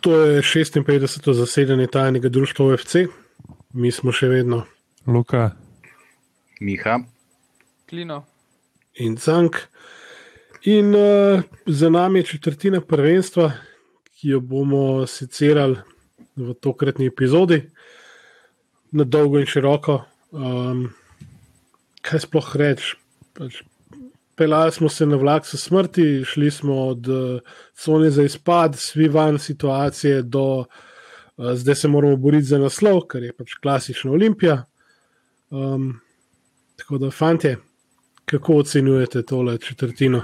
To je 56. zasedanje tajnega društva OFC, mi smo še vedno Luka, Miha, Klino. in Cank. In uh, za nami je četrtina prvenstva, ki jo bomo sicerali v tokratni epizodi, na dolgo in široko. Um, kaj sploh reči? Pač, Pelali smo se na vlak s smrti, šli smo od uh, cone za izpad, svi van situacije, do uh, zdaj se moramo boriti za naslov, kar je pač klasična olimpija. Um, tako da, fantje, kako ocenjujete tole četrtino?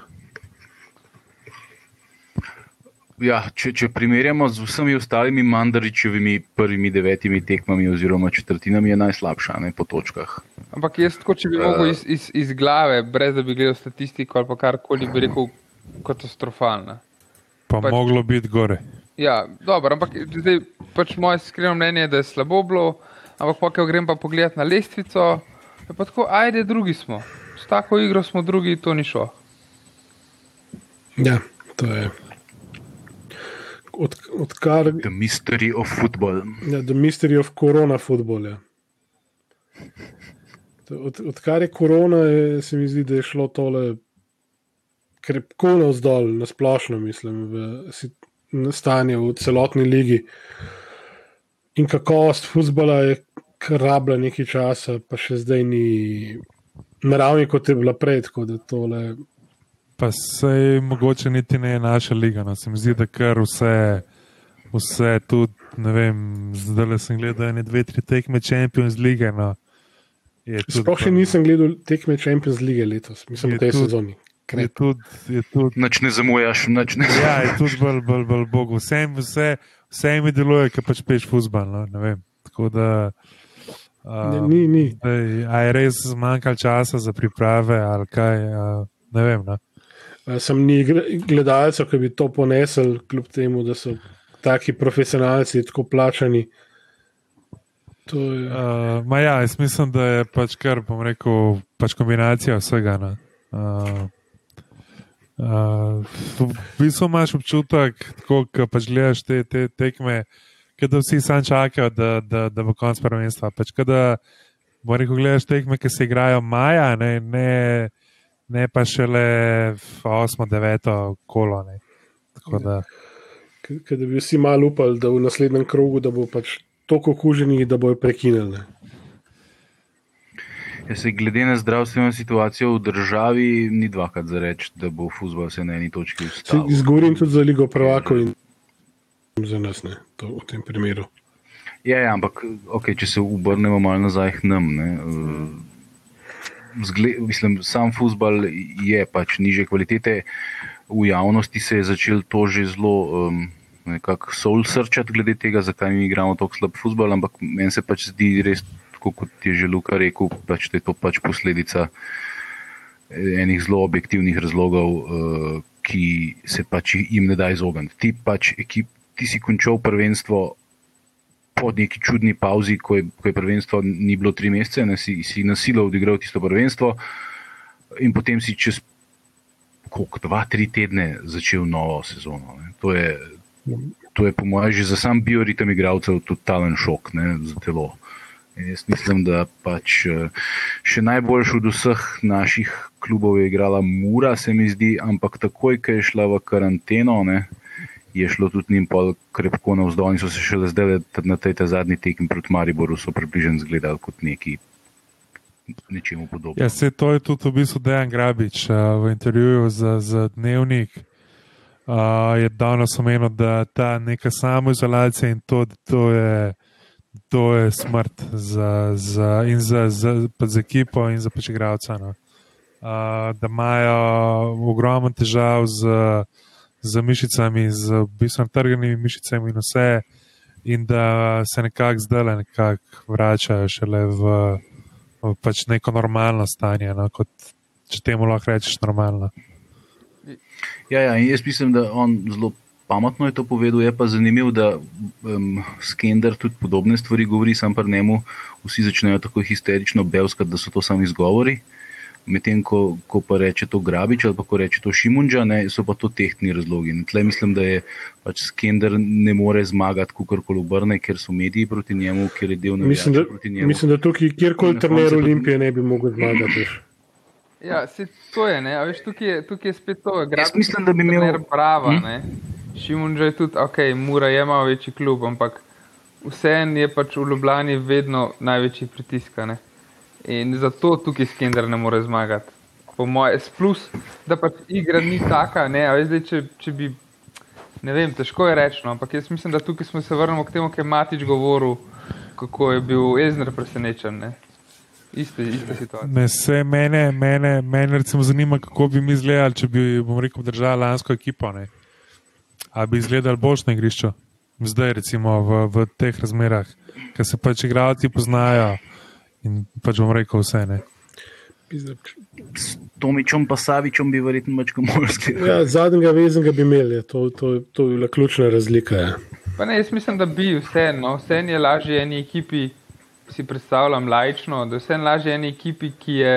Ja, če, če primerjamo z vsemi ostalimi Mandaričevimi prvimi devetimi tekmami oziroma četrtinami, je najslabša ne, po točkah. Ampak jaz, tako, če bi uh, mogel iz, iz, iz glave, brez da bi gledal statistiko ali karkoli, bi rekel katastrofalna. pa Pač- moglo biti gore. Ja, dobro, ampak zdaj pač moje iskreno mnenje je, da je slabo bilo, ampak pa, ko grem pa pogledat na lestvico, je pa tako, ajde, drugi smo. S tako igro smo drugi, to ni šlo. Ja, to je. Od, odkar The mystery of football. ja, The Mystery of Corona football. Ja. To- Od, odkar je korona, je, se mi zdi, da je šlo tole krepko navzdol, na splošno, mislim, v stanje v celotni ligi. In kakovost futbola je kar rabila nekaj časa, pa še zdaj ni na ravni, kot je bila prej. Tako da tole Pa se mogoče niti ne je naša liga. No. Se mi zdi, da kar vse, vse tudi, ne vem, zdaj sem gledal ene dve, tri tekme Champions League. No. Je tudi Sploh še nisem gledal tekme Champions League letos, mislim, Je v tej tudi- sezoni. Je Krep. tudi, je tudi, Nač ne zamujaš, nač ne. ja, je tudi bolj, bolj, bolj bogo. Vse, vse, vse mi deluje, ki pač peš futbal. No. ne vem. Tako da. Ne, Um, ni, ni. Dej, a je res zmanjkalo časa za priprave, ali kaj, a, ne vem. No. Sem ni gledalcev, ki bi to ponesel, kljub temu, da so taki profesionalci tako plačani. To je, Uh, ma ja, jaz mislim, da je pač kar, bom rekel, pač kombinacija vsega. No. Uh, uh, v bistvu imaš občutek, ko pač gledaš te, te tekme, da vsi sam čakajo, da, da, da bo konc prvenstva. Pač, kot da, bom rekel, gledaš tekme, ki se igrajo maja, ne, ne, ne pa šele v 8-9 kolo. Ne. Tako da, k- k- da bi vsi malo upali, da v naslednjem krogu da bo pač toliko okuženih, da bojo prekinili. ne. Ja, se glede na zdravstveno situacijo v državi, ni dvakrat za reči, da bo futbol se na eni točki Se ustavil. Izgovorim tudi za Ligo Prvakov in za nas, ne, to, v tem primeru. Ja, ja ampak okay, če se obrnemo malo nazaj k nam. Ne, uh, zgle, mislim, sam futbol je pač niže kvalitete. V javnosti se je začel to že zelo um, nekako soul srčati glede tega, zakaj mi igramo tako slab futbol, ampak meni se pač zdi res, tako kot je že Luka rekel, pač, da je to pač posledica enih zelo objektivnih razlogov, uh, ki se pač jim ne da izogniti. Ti pač ekip, ti si končal prvenstvo po neki čudni pauzi, ko je, ko je prvenstvo ni bilo tri mesece, ne, si, si nasilo odigral tisto prvenstvo in potem si čez koliko, dva, tri tedne začel novo sezono. Ne. To je, to je po mojem že za sam bioritem igralcev totalen šok ne, za telo. In jaz mislim, da pač eh, še najboljši od vseh naših klubov je igrala Mura, se mi zdi, ampak takoj, ko je šla v karanteno, ne, je šlo tudi njim pol krepko navzdol in so se šele zdaj na tej ta zadnji tekmi proti Mariboru so približno izgledali kot neki nečemu podobno. Ja, se to je tudi v bistvu Dejan Grabič uh, v intervjuju za, za dnevnik. Uh, je danes omenil, da ta neka samoizolacija in to, to, je, to je smrt za, za, za, za, za ekipo in za pač igralca. No. Uh, da imajo ogromno težav z, z mišicami, z v bistvu trganimi mišicami in vse, in da se nekako zdaj nekako vračajo šele v v pač neko normalno stanje, no, kot če temu lahko rečeš normalno. Ja, ja, jaz mislim, da on zelo pametno je to povedal. Je pa zanimivo, da um, Skender tudi podobne stvari govori, sam pa njemu vsi začnejo tako histerično belskati, da so to sami izgovori. Medtem ko, ko pa reče to Grabič ali pa ko reče to Šimunča, ne, so pa to tehtni razlogi. In tle mislim, da je pač Skender ne more zmagati, kako koli obrne, ker so mediji proti njemu, ker je del Mislim, da, proti njemu. mislim, da tukaj kjerkoli trener Olimpije ne bi mogel zmagati. Ja, se, to je, ne, a veš, tukaj je, tukaj je spet to. Jaz mislim, da bi imel- Brava, Hm? ne. Šimunča je tudi, ok, Mura je malo večji klub, ampak vseeno je pač v Ljubljani vedno največji pritisk. a ne. In zato tukaj Skender ne more zmagati. Po moje, plus, da pač igra ni taka, ne, veš, zdaj, če, če bi, ne vem, težko je reči, no, ampak jaz mislim, da tukaj smo se vrnili k temu, kar je Matič govoril, kako je bil Ezner presenečen, ne. Iste, ista situacija. Ne, se mene, mene, mene recimo zanima, kako bi mi izgledali, če bi, bom rekel, držali lansko ekipo. Ne? A bi izgledali boljš na igrišču, zdaj recimo v, v teh razmerah, ker se pač igralci poznajo in pač bom rekel vse. Ne? S Tomičem pa Savičem bi verjetno mačka morski. Ja, zadnjega vezenega bi imeli, to, to, to je bila ključna razlika. Ja. Pa ne, jaz mislim, da bi vseeno, no, vseeno je lažje eni ekipi, si predstavljam lajčno, da je vseeno lažje eni ekipi, ki je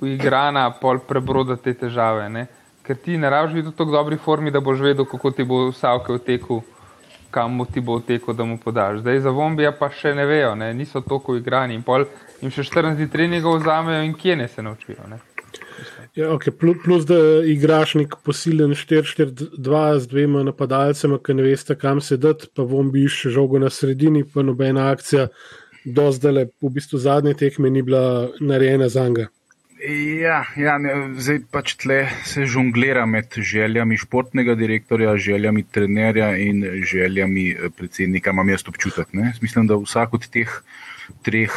uigrana, pol prebroda te težave. Ne? Ker ti ne rabiš biti v tako dobri formi, da boš vedel, kako ti bo vsake otekel, kam mu ti bo otekel, da mu podaš. Zdaj za Vombija pa še ne vejo, ne? niso tako uigrani in pol jim še 14 dni treningov vzamejo in kje ne se naučijo. Ne? Ja, okay, plus, da igraš nek posilen 4-4-2 z dvema napadalcema, ki ne veste, kam se dati, pa bom bi še žogo na sredini, pa nobena akcija. Do zdaj, v bistvu zadnje tekme ni bila narejena za njega. Ja, ja ne, zdaj pač tle se žonglira med željami športnega direktorja, željami trenerja in željami eh, predsednika. Imam jaz občutek. Ne? Mislim, da vsak od teh treh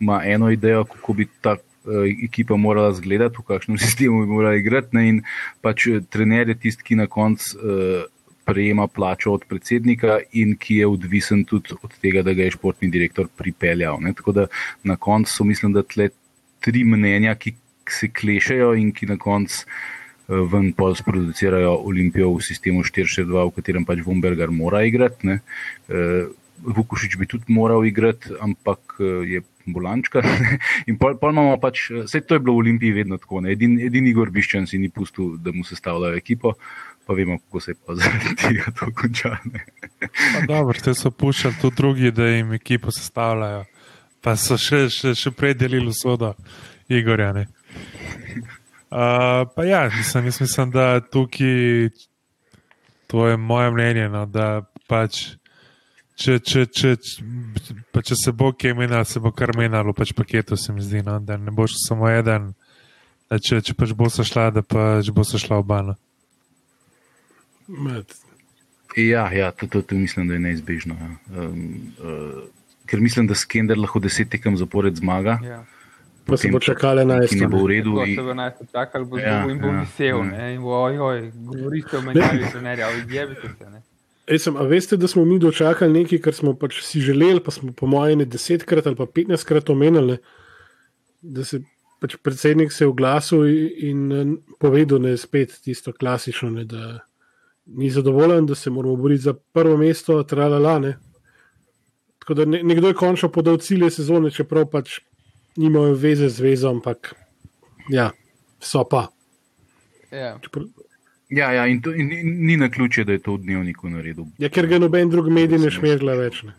ima eno idejo, kako bi ta uh, ekipa morala izgledati, v kakšnem sistemu bi morala igrati. Ne? In pač eh, trener je tisti, ki na koncu. Uh, Prejema plačo od predsednika, in ki je odvisen tudi od tega, da ga je športni direktor pripeljal. Ne? Tako da na koncu so, mislim, da tle tri mnenja, ki se klešejo in ki na koncu uh, ven pol sproducirajo Olimpijo v sistemu 4-4-2, v katerem pač Vombergar mora igrati. ne. Uh, Vukušič bi tudi moral igrati, ampak uh, je bolančka. In pol, pol imamo pač, vse to je bilo v Olimpiji vedno tako. ne. Edini edin Igor Biščan si ni pustil, da mu sestavljajo ekipo, pa vemo, kako se je pa zaradi tega to končalo. Dobro, te so puščali tudi drugi, da jim ekipo sestavljajo. Pa so še, še, še prej delili sodo, Igorja. ne. Uh, pa ja, mislim, mislim, da tukaj, to je moje mnenje, no, da pač, če, če, če, če, pa če se bo kje menjalo, se bo kar menjalo, pač paketu se mi zdi, no, da ne boš samo eden, da če, če pač bo se šla, da pač bo se šla oba. No. Ja, ja to, to, to mislim, da je neizbežno. Ja. Um, uh, ker mislim, da Skender lahko deset tekem zapored zmaga. Ja. Pa se bo čakale na ki ne bo v redu. Ko in- se bo najbolj čakal, bo Ja, in bo ja, visel, ja. ne, in bo ojoj, govorite o menjavi trenerja, odjebite se. Ne. Esem, a veste, da smo mi dočakali nekaj, kar smo pač si želeli, pa smo po mojem ne desetkrat ali pa petnajstkrat omenili, da se pač predsednik se je oglasil in, in povedal, da je spet tisto klasično, ne, da ni zadovoljen, da se moramo boriti za prvo mesto, tralala. Ne. Tako da ne, nekdo je končno podal cilje sezone, čeprav pač nimajo veze z vezo, ampak ja, so pa. Ja. Čeprav, Ja, ja, in, to, in, in ni na ključe, da je to v dnevniku naredil. ja, ker ga noben drug medij ne šmergla več. Ne.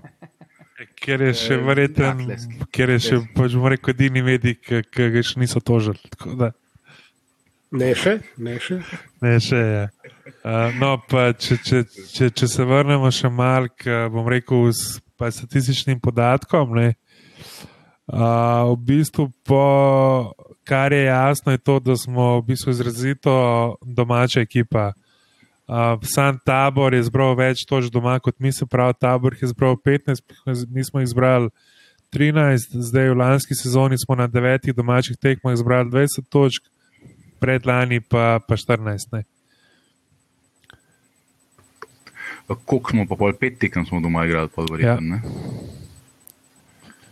Ker je še Eh, verjeten, Atlas. ker je še, pač bomo rekel, edini medij, ki ga še niso tožili. tako da. ne še, ne še. Ne, še je. Uh, no, pa če, če, če, če se vrnemo še malo, k, bom rekel, s pa statističnim podatkom. Ne, uh, v bistvu, po, kar je jasno, je to, da smo v bistvu izrazito domača ekipa. Uh, sam tabor je zbral več točk doma kot mi, se pravi, tabor je zbral 15, mi smo jih zbrali 13, zdaj v lanski sezoni smo na devetih domačih tekmah zbrali 20 točk, predlani pa, pa 14. Ne. Koliko smo pa pol pet tekem smo doma igrali, pa verjetno. Ja.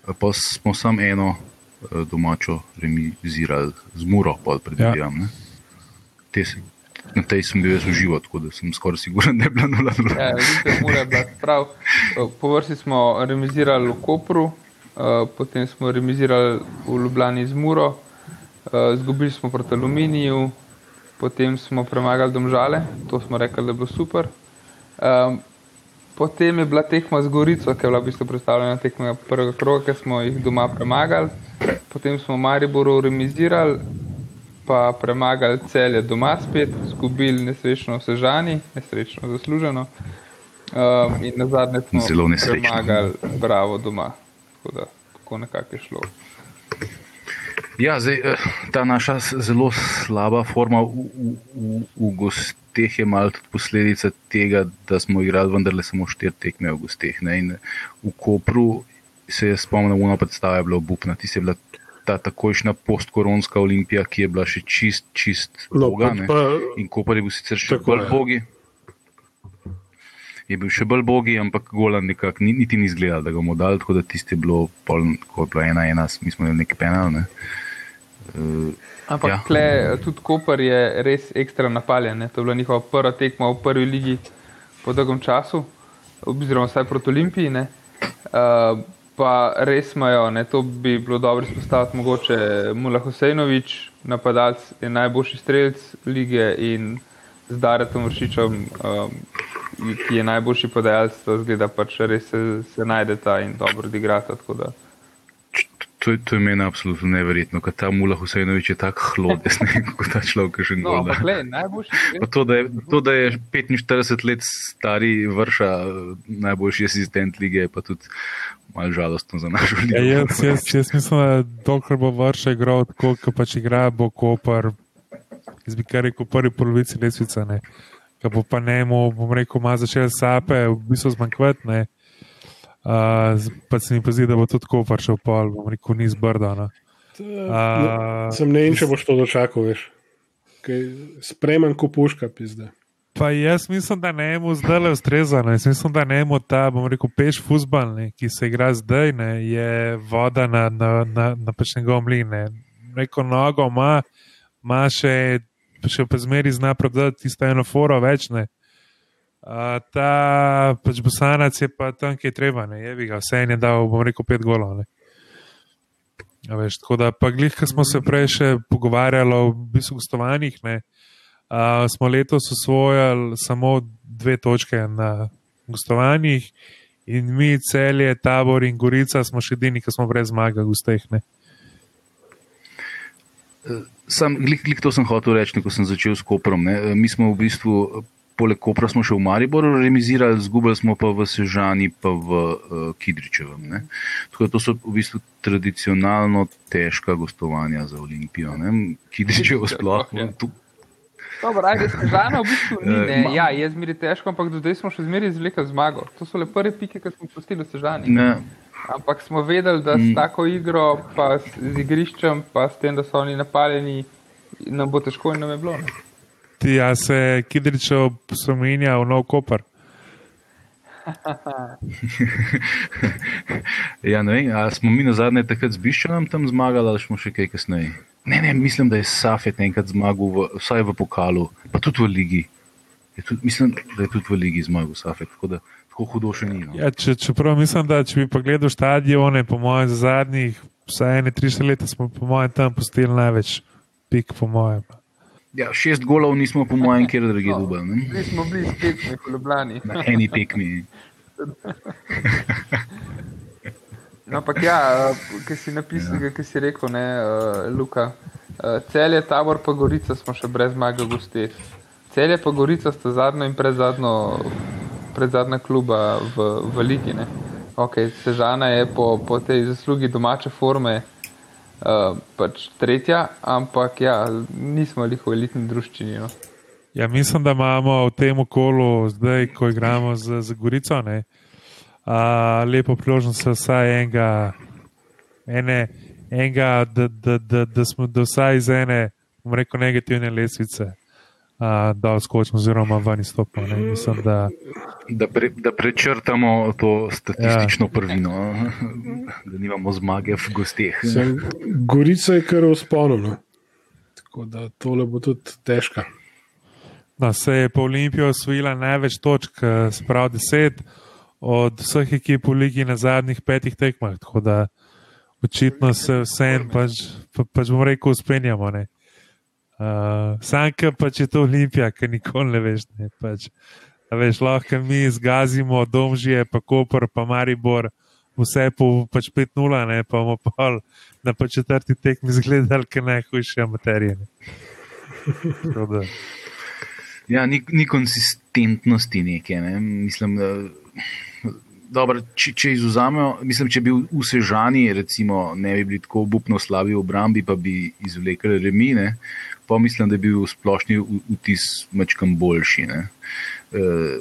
Pa smo samo eno eh, domačo remizirali z Muro, pa predvidevam. Ja. Te, na tej sem bil jaz v živo, tako da sem skoraj siguren, da je bila 0-0. Ja, vidite, mora je bila prav. Po vrsti smo remizirali v Kopru, eh, potem smo remizirali v Ljubljani z Muro Uh, zgubili smo proti aluminiju, potem smo premagali domžale, to smo rekli, da je bilo super. Um, potem je bila tekma z Gorico, ki je bila v bistvu predstavljena tekma prvega kroga, ki smo jih doma premagali. Potem smo Mariboru remizirali, pa premagali celje doma spet, zgubili nesrečno sežani, nesrečno zasluženo. Um, in na zadnje smo Zelo nesrečno. premagali bravo doma. Tako da tako nekako je šlo. Ja, zdaj, eh, ta naša zelo slaba forma v, v, v, v gosteh je malo tudi posledica tega, da smo igrali vendarle samo štiri tekme v? In v Kopru se je spomnil, da predstava je bila obupna. Ti je bila ta takojšnja postkoronska olimpija, ki je bila še čist, čist No, boga. pa, In Koper je bil sicer še Tako bolj je. bogi. Je bil še bolj bogi, ampak gola nekako ni, niti ni izgledal, da ga bomo dali, tako da tisti je bilo, pol, ko je bilo ena, ena, mi smo imeli nekaj penal. Ne. Uh, Ampak Ja. ja. tle, tudi Koper je res ekstra napaljen. Ne? To je bila njihova prva tekma v prvi ligi po dolgem času, oziroma vsaj proti Olimpiji. ne. Uh, pa res imajo, ne? to bi bilo dobro izpostaviti, mogoče Mula Hosejnovič, napadalec je najboljši strelec lige in z Daretom Vršičem, um, ki je najboljši podajalec, to zgleda pač res se, se najdeta in dobro odigrata. tako da. To, to je meni absolutno neverjetno, ker ta Mula Husajnovič je tako hlodec, ne kako ta človek še No. Pa to, da je, to, da je 45 let stari vrša, eh, najboljši asistent lige, je pa tudi malo žalostno za našo ligo. Ja, jaz, jaz, jaz mislim, da dokler bo vrša igral tako, kot pač igra, bo Koper. Jaz bi kar rekel, prvi polovici lesvice. Ne. Ko bo pa ne, bom rekel, ima začel sape, v bistvu zmanjkvat. Ne. Uh, pa se mi pa zdi, da bo tudi Koper šel pol, bom rekel, ni zbrda. No. uh, sem ne vem, če boš to dočakal, veš. Kaj, spreman ko puška, pizde. Pa jaz mislim, da ne mu zdaj le ustreza. ne. Jaz mislim, da ne mu ta, bom rekel, peš futbal, ne, ki se igra zdaj, ne, je voda na, na, na, na pač njegov mlin. ne. Neko nogo ima, ima še, še pa zmeri zna prodati tisto eno foro več. Ne. A, ta pač bosanac je pa tam, ki je treba, ne, je ga, vse en je dal, bom rekel, pet golov. ne. A Veš, tako da, pa glih, ki smo se prej še pogovarjali o bistvu gostovanjih, ne, uh, smo letos osvojili samo dve točke na gostovanjih, in mi, celje, tabor in gorica, smo še edini, ki smo brez zmage v gosteh. Ne. Sam, glik, glik to sem hotel reči, ko sem začel s Koprom. Ne. Mi smo v bistvu, poleg Kopra, smo še v Mariboru remizirali, zgubili smo pa v Sežani, pa v uh, Kidričevem. Ne. Tako da to so v bistvu tradicionalno težka gostovanja za Olimpijo. Ne. Kidričevo sploh. Ja. Dobro, ajde, Sežana v bistvu ni, ne, Eh, ma- ja, je zmeri težko, ampak do zdaj smo še zmeri izvlekli zmago. To so le prve pike, ki smo postili v Sežani. ne, Ampak smo vedeli, da s Mm. tako igro, pa z igriščem, pa s tem, da so oni napaljeni, nam bo težko in nam je bilo. Ne? Ti, a se Kidričev spominja v nov Koper. ja, ne vem, ali smo mi na zadnje takrat z Biščanom tam zmagali, ali smo še kaj kasneje. Ne, ne, mislim, da je Safet enkrat zmagal, v, vsaj v pokalu, pa tudi v ligi. Je tudi, mislim, da je tudi v ligi zmagal Safet, tako da tako hudo še ni. No. Ja, če, čeprav mislim, da če bi pogledal stadione, po mojem, za zadnjih vsaj ene, tri štiri leta smo po mojem tam pustili največ pik, po mojem. Ja, šest golov nismo, po mojem, kjer drugi dubaj. ne. Bili smo bili spet v Ljubljani. Na eni tekmi. No, ampak ja, ki si napisal, ja. ki si rekel, ne, uh, Luka. Uh, Celje, tabor, pa Gorica smo še brez zmage v gosteh. Celje, pa Gorica sta zadnjo in predzadnja kluba v, v Ligi. Ne. Okay, Sežana je po, po tej zaslugi domače forme uh, pač tretja, ampak ja, nismo jih v elitni druščini. No. Ja, mislim, da imamo v tem okolu, zdaj, ko igramo z, z Gorico, ne, a, lepo priložnost vsaj enega, ene, enega da, da, da, da smo do vsaj iz ene, bom rekel, negativne lesvice, a, da odskočimo, oziroma ven izstopimo. ne. Mislim, da Da, pre, da prečrtamo to statistično ja. prvino, da nimamo zmage v gosteh. Sem, Gorica je kar vzponovna. Tako da tole bo tudi težka. no, se je po Olimpiji osvojila največ točk, eh, sprav deset od vseh ekip v ligi na zadnjih petih tekmah. Tako da očitno se vsem, pač, pa, pač bom rekel, uspenjamo. Uh, Sanka pač je to Olimpija, ki nikoli ne veš. Ne, pač, veš lahko mi zgazimo domžije, pa Koper, pa Maribor, vse po pač 5-0, ne pa bomo pa na pa četrti tekmi zgledali, ker najhujše materije. Ja, ni, ni konsistentnosti neke. Ne. Mislim, da dobro, če, če izuzamemo, mislim, če bi v Sežani recimo, ne bi bili tako obupno slabi v obrambi, pa bi izvlekli remine, pa mislim, da bi bil splošni vtis mečkam boljši. Uh,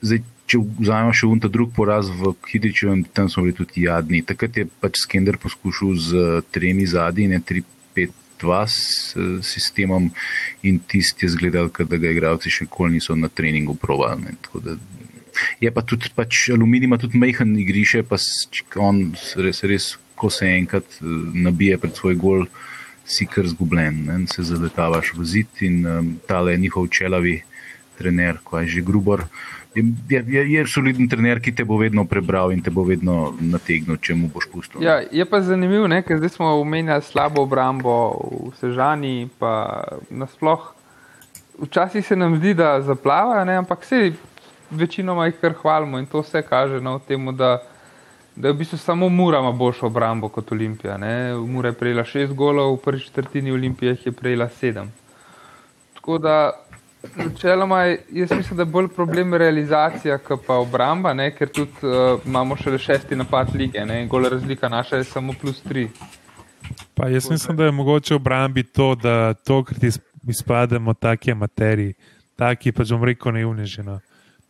zdaj, če vzamemo še unta drug poraz v Hidričevem, tam smo bili tudi jadni. Takrat je pač Skender poskušal z tremi zadnji, ne tri, pet. Dva s sistemom, in tisti je zgledal, da ga igralci še nikoli niso na treningu provali. Je pa tudi pač, aluminij, ima tudi majhen igrišče, pa on res, res, ko se enkrat eh, nabije pred svoj gol, si kar zgubljen, ne? se zaletavaš v zid in um, tale njihov čelavi trener, ko je že grubor. Je, je, je soliden trener, ki te bo vedno prebral in te bo vedno nategnil, če mu boš pustil. Ja, je pa zanimivo, ker zdaj smo omenjali slabo obrambo v Sežani, pa nasploh. Včasih se nam zdi, da zaplava, ne? ampak se večinoma jih kar hvalimo in to vse kaže na no, tem, da, da je v bistvu samo Mura ima boljšo obrambo kot Olimpija. Ne? Mura je prejela šest golov, v prvi četrtini Olimpije je prejela sedem. Tako da, načeloma, jaz mislim, da je bolj problem realizacija, kot pa obramba, ne? ker tudi uh, imamo še šesti napad lige ne? in gola razlika naša je samo plus tri. Pa jaz mislim, da je mogoče obrambi to, da tokrat izpademo taki materiji, taki pač bom rekel neuniženo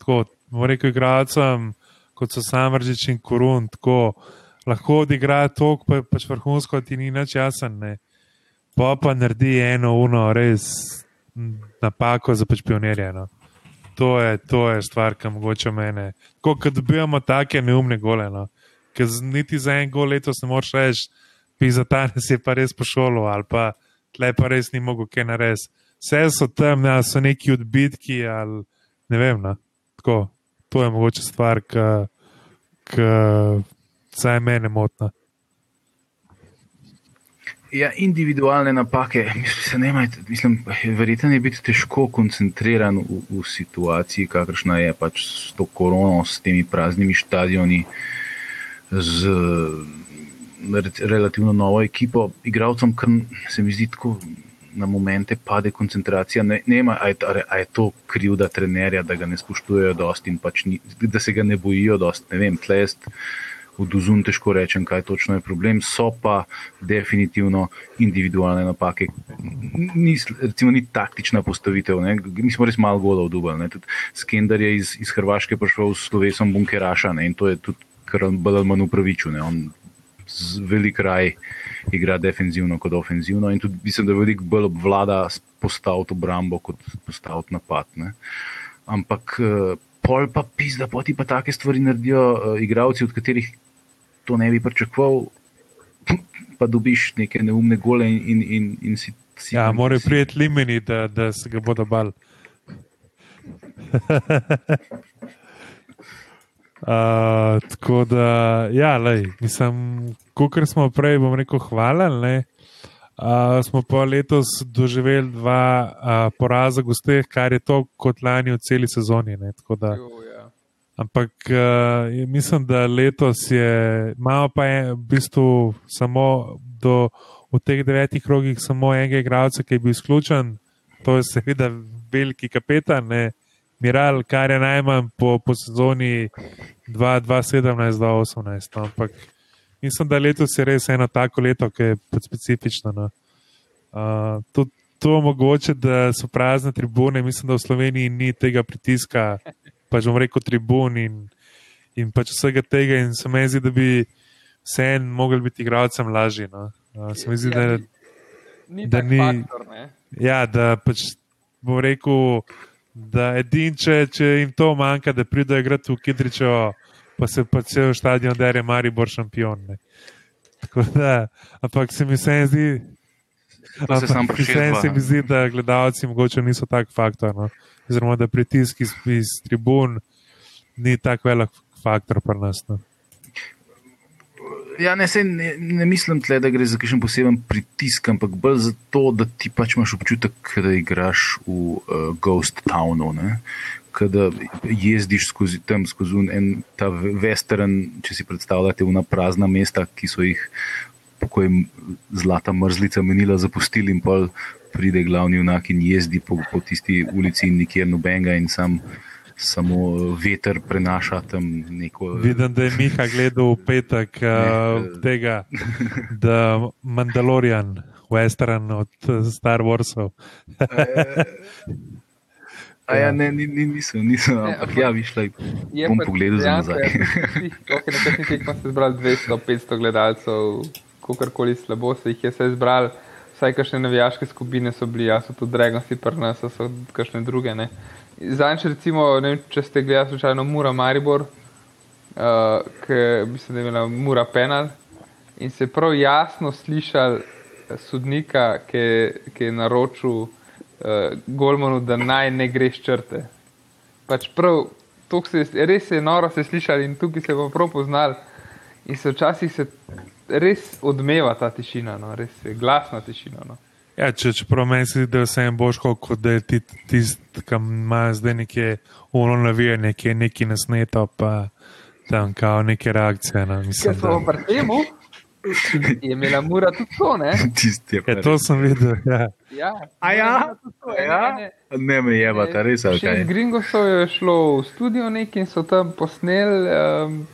tako, rekel igralcem, kot so Samržič in Korun, tako lahko odigra to, pa je pač vrhunsko, ti ni nič jasen. Ne. Pa pa naredi eno uno, res napako za pač pionirje. No. To, je, to je stvar, ki mogoče mene. Ko dobivamo take neumne gole, no. ker niti za en gol letos ne moreš reči, pisa ta nas je pa res pošolo ali pa tle pa res ni mogel kaj narediti. Vse so tam, ne, so neki odbitki ali ne vem. No. Tako, to je mogoče stvar, ki vsaj mene motna. Ja, individualne napake, mislim, ne majte, mislim, verjetno je biti težko koncentriran v, v situaciji, kakršna je pač s to korono, s temi praznimi stadioni, z relativno novo ekipo, igravcem, kar se mi zdi tako na momente pade koncentracija. Ne, ne ima, a je, a je to krivda trenerja, da ga ne spoštujejo dosti in pač ni, da se ga ne bojijo dosti. Ne vem, tlest. Vdozum težko rečem, kaj točno je problem, so pa definitivno individualne napake. Ni, recimo, ni taktična postavitev. Ne? Mi smo res malo golov dubali. Skender je iz, iz Hrvaške prišel s slovesom bunkeraša ne? in to je tudi kar upravičeno. On z velik raj igra defenzivno kot ofenzivno in tudi mislim, da veliko bolj obvlada postaviti obrambo kot postaviti napad. Ne. Ampak eh, pol pa pis, da poti pa take stvari naredijo uh, igravci, od katerih to ne bi pričakoval, pa dobiš neke neumne gole in, in, in, in si. si ja, mora prijeti limeni, da, da se ga bodo bal. Uh, tako da, ja, lej, mislim, kot smo prej, bom rekel, hvala. Uh, smo pa letos doživeli dva uh, poraza gosteh, kar je to kot lani v celi sezoni. Da, ja. ampak uh, mislim, da letos je malo pa je v bistvu samo do, v teh devetih rogih samo enega igralca, ki je bil izključen, to je seveda veliki kapetan. Ne? Miral, kar je najmanj po, po sezoni 2017-2018. No, ampak mislim, da letos je res eno tako leto, ki je specifično. No. Uh, to, to omogoča, da so prazne tribune. Mislim, da v Sloveniji ni tega pritiska, pač bom rekel, tribun in, in pač vsega tega. In se mi zdi, da bi vse en mogel biti igralcem lažje. No. Uh, se mi zdi, ja, da, ni, da ni. Faktor, ja, da pač bom rekel da edin, če, če jim to manjka, da pridejo igrati v Kidričo, pa se pa cel stadion dere, mari bo šampion. Ne. Tako da, ampak se mi vse zdi. Ampak, se, se, se mi zdi, da gledalci mogoče niso tak faktor. No. Oziroma, da pritisk iz, iz tribun ni tako velik faktor pri nas. No. Ja, ne, sej, ne, ne mislim, tle, da gre za kakšen poseben pritisk, ampak bolj za to, da ti pač imaš občutek, da igraš v uh, Ghost Townu. Da jezdiš skozi tam, skozi en ta western, če si predstavljate, v prazna mesta, ki so jih pokoj zlata mrzlica menila zapustili, in pa pride glavni unak in jezdi po, po tisti ulici, in nikjer nobenega, in sam samo veter prenaša tam neko. Vidim, da je Miha gledal v petek uh, tega, da Mandalorian, Western od Star Warsov. A ja, ne, ni, ni, nisem, nisem, ampak ja, bi šla in pogledal za nazaj. Na kakšni tekmi ste zbrali 200-500 gledalcev, kakorkoli slabo se jih je vse zbrali, vsaj kakšne navijaške skupine so bili, ja, so tudi Dragoci, prnasa, so kakšne druge, ne. Zanj, recimo, vem, če ste gledali slučajno Mura Maribor, uh, ki mislim, da je imela Mura Penal in se prav jasno slišal sodnika, ki, ki je naročil uh, Golmanu, da naj ne greš črte. Pač prav, se je, res je noro se slišali in tukaj se bo prav poznal in se včasih se res odmeva ta tišina, no, res je glasna tišina. No. Ja, če čeprav meni se zdi, da vse en boš, kot da je tisti, ki ima zdaj nekje ulo navijanje, ki je neki nasneto, pa tam kao neke reakcije. No, mislim, ja, da... pri temu je imela mura tudi to, ne? Tisti je. Ja, to sem videl, ja. Ja, A ja? To, ja? Ne, ne. ne me je, ta res je. Okay. Gringo so je šlo v studio nek in so tam posneli. Um,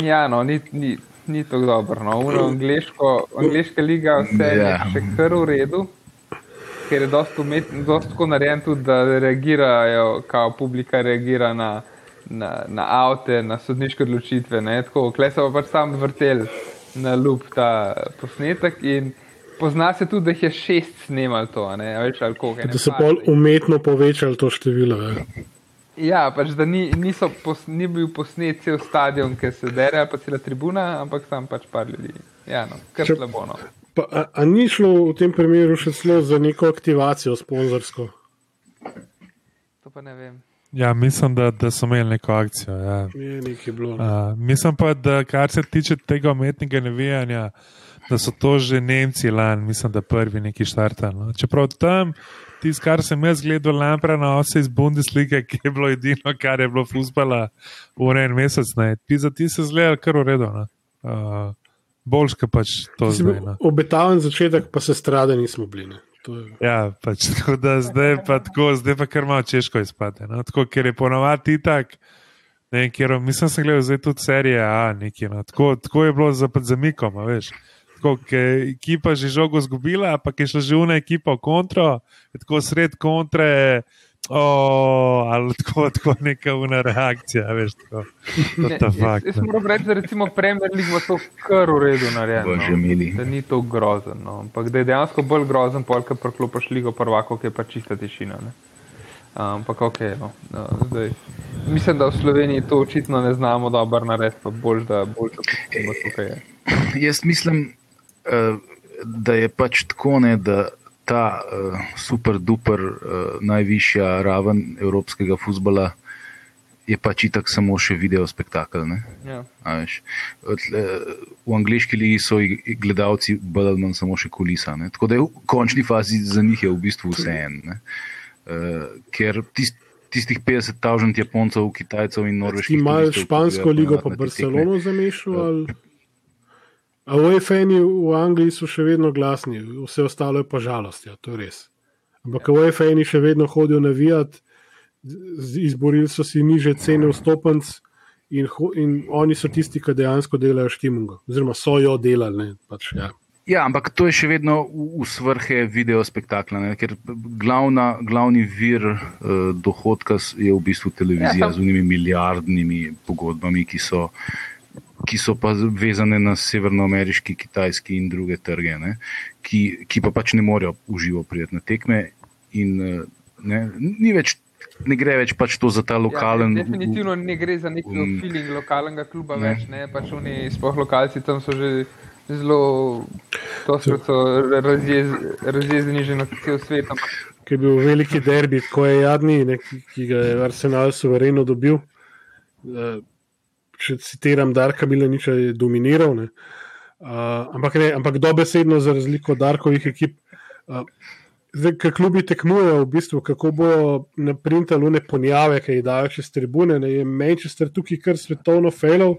ja, no, ni. ni ni tako dobro. No. Angliška liga vse je yeah. Ja. še kar v redu, ker je dosta tako narejen tudi, da reagirajo, kao publika reagira na, na, na avte, na sodniške odločitve. Klej so pač sam vrtel na lup ta posnetek in pozna se tudi, da jih je šest snemal to, ne več ali koliko. Da so bolj umetno povečali to število. Je. Ja, pač da ni, pos, ni bil posnet cel stadion, ki se dere, pa cela tribuna, ampak tam pač par ljudi. Ja, no, kar Če, slabo. No. Pa, a, a ni šlo v tem primeru še celo za neko aktivacijo sponzorsko? To pa ne vem. Ja, mislim, da, da so imeli neko akcijo. Ja. Je nekaj bilo. Uh, mislim pa, da kar se tiče tega umetnega nevijanja, da so to že Nemci lani, mislim, da prvi neki štartali. No. Čeprav tam tisto, kar sem jaz gledal, lampra na ose iz Bundesliga, ki je bilo edino, kar je bilo fusbala v en mesec. Ti za ti se zgleda kar uredo. Uh, Boljška pač to zdaj. No. Obetaven začetek, pa se strade nismo bili. Ja, pač tako da zdaj pa tako, zdaj pa kar malo češko izpade. No? Tako, ker je ponovadi tak. Ne, ker, mislim, da sem gledal zdaj tudi serije A, nekaj, no. tako, tako je bilo za zamikom, veš tako, ki je ekipa že žogo zgubila, pa je šla že una ekipa v kontro, tako sred kontre. Oh, ali tako, tako neka una reakcija, veš, tako. Ne, fakt, jaz, jaz moram reči, da recimo Premier League to kar v redu narejeno. No, da ni to grozen, no. ampak da je dejansko bolj grozen, polka prklopaš ligo prvako, ki je pa čista tišina. Ne. Ampak ok, no. no zdaj, mislim, da v Sloveniji to očitno ne znamo dobro narediti, pa bolj, da bolj to pustimo tukaj. Jaz mislim, Eh, da je pač tako, ne, da ta uh, super duper uh, najvišja raven evropskega futbola je pač itak samo še video spektakel. Ja. V angliški ligi so gledalci bolj ali manj samo še kulisa. Ne. Tako da je v končni fazi za njih je v bistvu vse en. Uh, ker tist, tistih 50 tavžant Japoncev, Kitajcev in Norveških. Imajo špansko ligo pa Barcelono zamešal? A UFN-ji v Angliji so še vedno glasni, vse ostalo je pa žalost, ja, to je res. Ampak ja. UFN-ji še vedno hodijo navijati, izborili so si niže cene vstopenc in, in oni so tisti, ki dejansko delajo štimungo, oziroma so jo delali. Ne, pač, ja. Ja, ampak to je še vedno v, v svrhe video spektakla, ne? ker glavna, glavni vir uh, dohodka je v bistvu televizija ja, z unimi milijardnimi pogodbami, ki so ki so pa vezane na severnoameriški, kitajski in druge trge, ki, ki pa pač ne morejo uživo prijeti na tekme. In, eh, ne, ni več. Ne gre več pač to za ta lokalen. Ja, definitivno ne gre za neki um, feeling lokalnega kluba ne. več. Ne? Pač oni, sploh lokalci, tam so že zelo razjezdeni že na cel svet. Ki je bil veliki derbi, ko je jadni, ne, ki ga je Arsenal suvereno dobil. Uh, če citiram Darka Milaniča, je dominiral. Ne. Uh, ampak, ne, ampak dobesedno, za razliko od Darkovih ekip, uh, zdaj, ki klubi tekmujejo, v bistvu, kako bojo naprintali une ponjave, ki jih dajo čez tribune. Ne, je Manchester tukaj kar svetovno failov,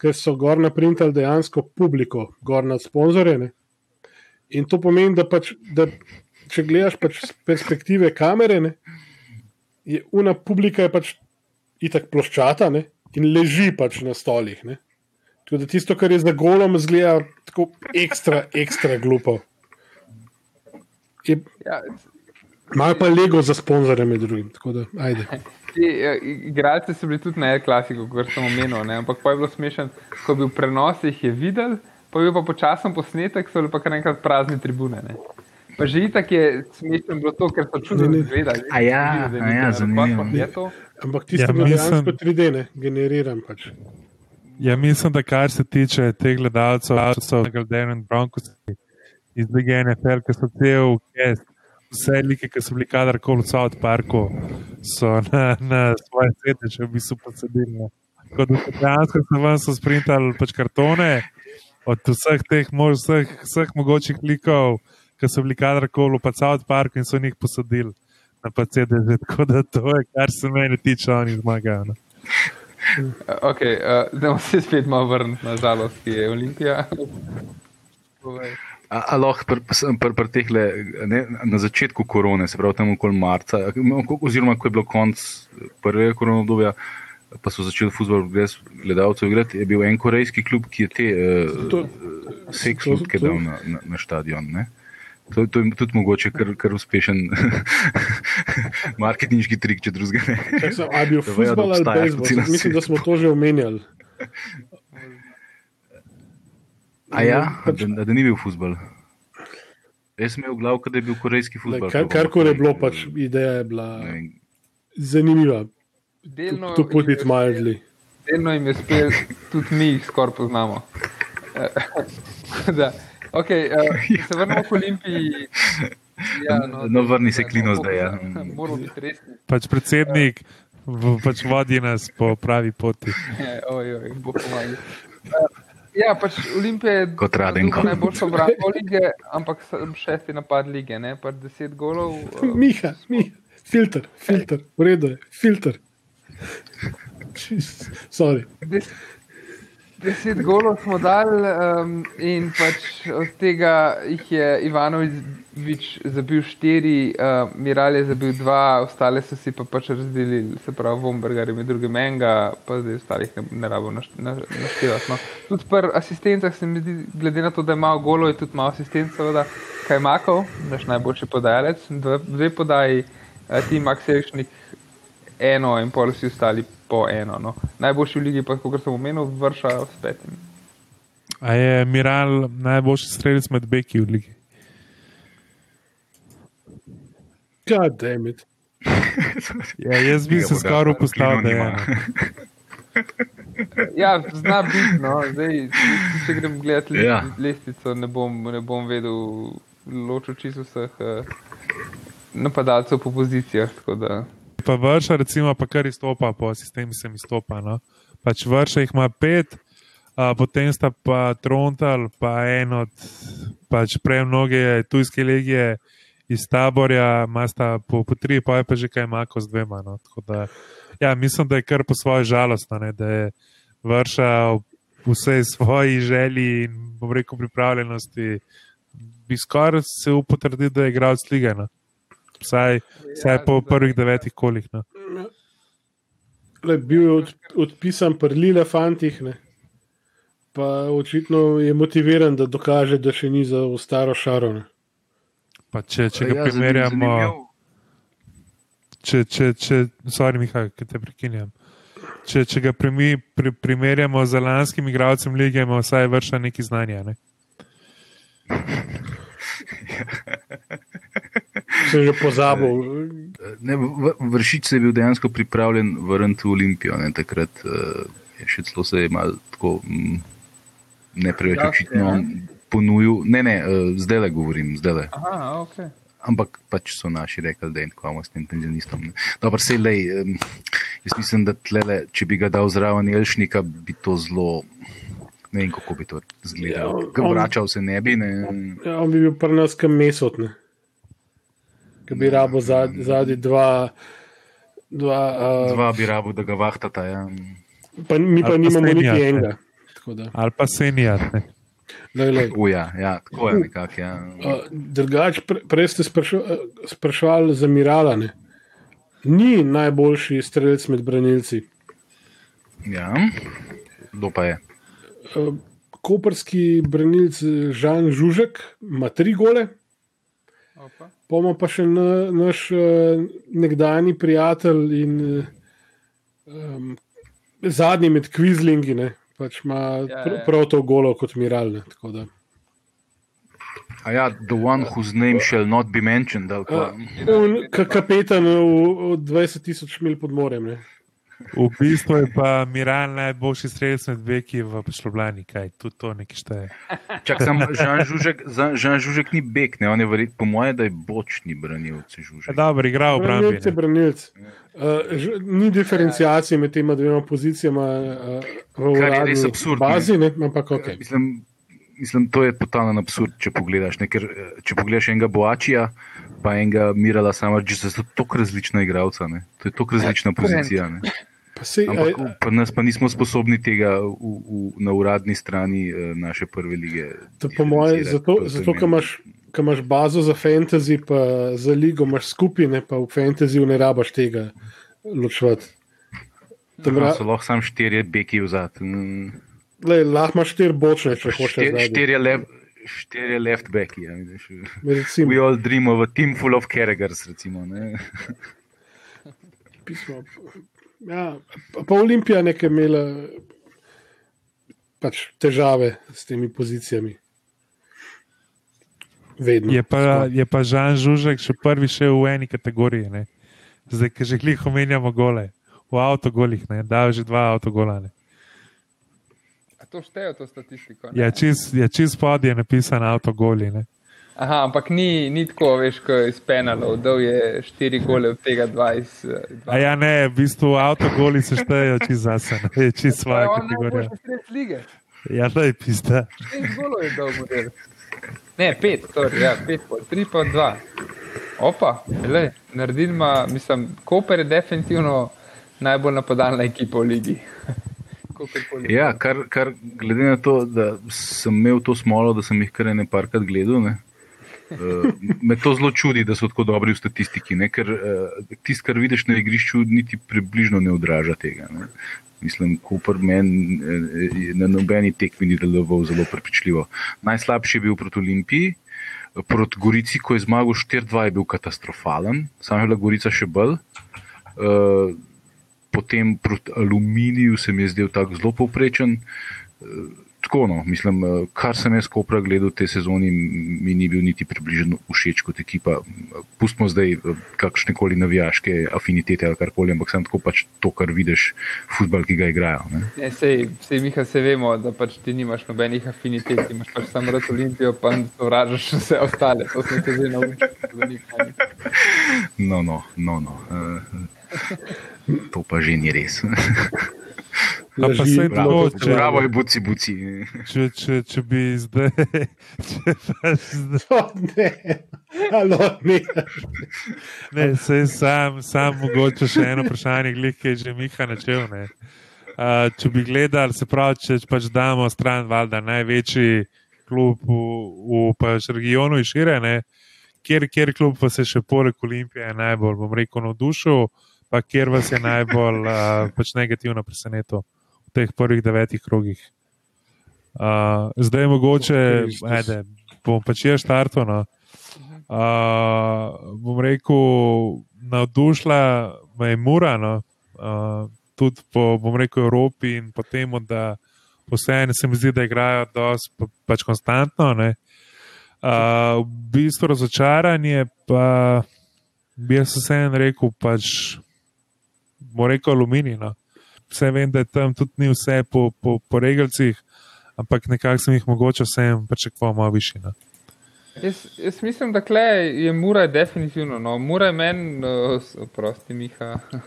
ker so gor naprintali dejansko publiko, gor nad sponzorje. In to pomeni, da, pač, da če gledaš pač z perspektive kamere, ne, je una publika pač itak ploščata ne, in leži pač na stolih. Ne. Tudi tisto, kar je za golom, zgleda tako ekstra, ekstra glupo. Je, Ja, Imajo pa Lego za sponzorje med drugim. Tako da, ajde. Ti, eh, Igralci so bili tudi na klasiko, kot sem omenil, ne? ampak pa je bilo smešen, ko je bil prenos, jih je videl, pa je bil pa počasen posnetek, so bili pa kar enkrat prazni tribune. Ne? Pa že itak je smešno bilo to, ker so čudno izgledali. A ja, a ja, zanimivo. To? Ampak tisto Ja, je mislim- dejansko 3D, ne, generiran pač. Ja, mislim, da kar se tiče teh gledalcev, kot so Galdeno in Broncos iz Lige NFL, ki so cel kest, vse like, ki so bili kadarkoli v South Parku, so na, na svoje sedeže v bistvu posedili. ne. Tako da so dejansko so ven so sprintali pač kartone od vseh teh mož, vseh, vseh mogočih likov, ki so bili kadarkoli v South Parku in so njih posadili. Na pa sedeže, tako da to je, kar se mene tiče, oni zmagajo. no. Okay, uh, da se spet malo vrniti na žalost, ki je Olimpija. Povej. A, a lahko pr, pr, pr, tehle, ne, na začetku korone, se pravi tam okoli marca, oziroma ko je bilo konc prvega korona obdobja, pa so začeli futbol brez gledalcev igrati, je bil en korejski klub, ki je te uh, seks lutke dal na, na, na stadion. Ne? To, to je tudi mogoče kar, kar uspešen marketinški trik, če drugega ne. Čak sem, a je bil futbol ali bejzbol? Mislim, da smo to že omenjali. A ja, Pač- da, da ni bil futbol. Jaz sem imel v glavu, da je bil korejski futbol. Kar, karkoli je bilo, pač ideja je bila zanimiva. Delno To put jim it je mildly. Delno jim je uspel, tudi mi jih skoraj poznamo. da, okay, uh, se vrnemo k Olimpiji. Ja, No, vrni se Klino zdaj, ja. Moramo biti resni. Pač predsednik pač vodi nas po pravi poti. Oj, oj, bo pomagal. Uh, Ja, pač Olimpija je Kot Radenko. dobila najboljšo obrambo lige, ampak šesti napad lige, ne, pa deset golov. uh, Miha, Miha, filter, filter, v redu je, filter. Sorry. Des, deset golov smo dali um, in pač od tega jih je Ivanovič zabil štiri, uh, Miral je zabil dva, ostale so si pa pač razdelili, se pravi Vombergar in drugi Menga, pa zdaj ostalih ne, ne rabo naš- na- naštevati. No. Tudi pri asistencah se mi zdi, glede na to, da je malo golov, je tudi malo asistenc, seveda, kaj makov, naš najboljši podajalec, dve, dve podaji, uh, ti Max Erišnik eno in pol vsi ostali po eno. No. Najboljši v ligi, pa kot sem omenil, vrša s petim. A je Miral najboljši strelec med beki v ligi? God damn it. Ja, jaz bi se skoraj postavil, da je. Ja, zna biti, no. Zdaj, če grem gledat le, Ja. lestvico, ne bom, ne bom vedel ločil čisto vseh uh, napadalcev po pozicijah. tako da- Pa vrša, recimo, pa kar izstopa, po sistemu se mi stopa. No? Pač vrša jih ima pet, a, potem sta pa Trontal, pa en od pač prej mnoge tujske legije iz taborja, ima sta po, po tri, pa je pa že kaj mako z dvema. No? Tako Da, ja, mislim, da je kar po svoje žalostno, ne? da je vrša v vsej svoji želji in bom rekel pripravljenosti. Bi skoraj se upotrdil, da je igral s ligano. Vsaj, vsaj Ja, po prvih devetih kolih. No. Le, bil je od, odpisan pri Lile fantih, ne. pa očitno je motiviran, da dokaže, da še ni za staro šaro. Ne. Pa če, če ga Ja, primerjamo, če, če, če, sorry, Mihaj, ki te prekinjam. Če, če ga primi, pri, primerjamo z lanskim igralcem lige, ima vsaj vrša neki znanja. Ne? Sem že pozabil. Ne, v- vršič se je bil dejansko pripravljen vrniti v Olimpijo. Ne, takrat uh, je še celo se je malo tako mm, ne preveč Ja, očitno ja. ponudil. Ne, ne, uh, zdaj le govorim, zdaj le. Aha, ok. Ampak pač so naši rekli, da je nekako s tem penzionistom. ne. Dobro, sej. Um, Jaz mislim, da tlele, če bi ga dal zraven Elšnika, bi to zelo. Ne vem, kako bi to izgledalo. Ja, on- Vračal se ne bi. Ne. Ja, on bi bil pri nas kam mesot, ne. Ki bi rabo zadnji zad dva. dva, uh, Dva bi rabo, da ga vahtata. Ja. pa, mi pa pa nimamo niti ne. enega. Tako da, Ali pa senijat. ne. lej. Uja, ja, tako je nekako. Ja. Uh, drugač, pre, prej ste eh, spraševali za Miralane. Ni najboljši strelec med branilci. ja. Kdo pa je? Uh, koperski branilc Žan Žužek ima tri gole. Pomo pa še na, naš uh, nekdani prijatelj in um, zadnji med kvizlingi, ne, pač ima Ja, pr ja. prav to golo kot Miralne. tako da. A ja, the one whose name shall not be mentioned. ka kapetan v, v 20 tisoč mil pod morjem. Ne. V bistvu je pa Miran najboljši strelec med beki v Šloblani, kaj tudi to nekaj šteje. Čak, sam Žan Žužek, Žan Žužek ni bek, ne? on je verjetno, po mojem, da je bočni branilec Ja, Žužek. Dobro, igra v obrambi. Branilc je ne. branilc. Uh, ž, ni diferencijacije med tema dvema pozicijama uh, v uradni absurdno. bazi, ne, ampak ok. Mislim, mislim, to je totalen absurd, če pogledaš. Ne? Ker, eh, če pogledaš enega Boačija, pa enega Mirala Samarđisa, so tako različna igralca. Ne? To je tako različna pozicija. Ne? Pa sej, Ampak a, pri nas pa nismo sposobni tega v, v, na uradni strani eh, naše prve lige. Po moje, diferencirati. zato, zato ker imaš, ker imaš bazo za fantasy, pa za ligo imaš skupine, pa v fantasyju ne rabaš tega ločevati. Tam ra- So lahko samo štirje beki v zad. Lej, Lahko imaš štiri bočne, če hočeš. Štir, štirje, lev, štirje left backi. Ja. Recimo, We all dream of a team full of carriers. Recimo, pismo. Ja, pa, Olimpija nekaj imela pač težave s temi pozicijami. Vedno. Je pa, je pa Žan Žužek še prvi še v eni kategoriji. Ne? Zdaj, ki že glih omenjamo gole, v avtogolih, ne, da že dva avtogola. Ne. A to šteje to statistiko? ne? Ja, čist, ja, čist pod je napisan avtogoli. Ne. Aha, ampak ni, ni tako, veš, ko iz penalov, dal je štiri gole, od tega dva iz. eh, A Dva. ja, ne, v bistvu avtogoli se štejejo čist zase, ne, je je najboljši strelec lige. Ja, da je pista. Šest golov je dal model. Ne, pet, torej, ja, pet, pol, tri pa dva. Opa, le, naredil ima, mislim, Koper je definitivno najbolj napadalna ekipa v ligi. Ja, kar, kar glede na to, da sem imel to smolo, da sem jih kar ene parkrat gledal. Ne? Uh, me to zelo čudi, da so tako dobri v statistiki, ne? ker uh, tisto, kar vidiš na igrišču, niti približno ne odraža tega. Ne? Mislim, Cooper meni eh, na nobeni tekmi ni deloval zelo prepričljivo. Najslabši je bil proti Olimpiji, proti Gorici, ko je zmagal 4-2, je bil katastrofalen, sam je bila Gorica še bolj. Uh, potem proti aluminiju se mi je zdel tako zelo povprečen. Tako, no, mislim, eh, kar sem jaz kopra gledal te sezoni, mi ni bil niti približno všeč kot ekipa. Pustimo zdaj eh, kakšne koli navijaške afinitete ali karkoli, ampak sem tako pač to, kar vidiš, futbal, ki ga igrajo. Ne. Ne, sej, sej Miha, se vemo, da pač ti nimaš nobenih afinitet, imaš pač samo rad Olimpijo, pa sovražaš vse ostale. To smo se že naučili. No, no, no. no. Uh, to pa že ni res. Pa saj Bravo, to, če- bravo je buci, buci. Če, če, če bi zdaj, če pa zdaj Oh, ne, Alo, ne. Ne, sej sam, sam mogoče še eno vprašanje, glih, ki je že Miha načel. ne. Uh, če bi gledali, se pravi, če pač damo stran, valjda največji klub v, v pač regionu in šire, ne, kjer, kjer klub vas je še poleg Olimpije najbolj, bom rekel, navdušil, pa kjer vas je najbolj uh, pač negativno presenetil v teh prvih devetih krogih. Uh, zdaj mogoče, Kristus. ajde, bom pač jaz štartov. No. Uh, bom rekel, navdušila me je Mura, no, uh, tudi po bom rekel, Evropi in po tem, da vseeno se mi zdi, da igrajo dosti pa, pač konstantno. Ne. Uh, v bistvu razočaranje pa bi jaz vseeno rekel, pač rekel aluminij. No. Vse vem, da tam tudi ni vse po, po, po regalcih, ampak nekako sem jih mogoče vsem pričakoval malo više. No. Jaz, jaz mislim, da kle je Mura definitivno. No. Mura je meni, uh, prosti Miha,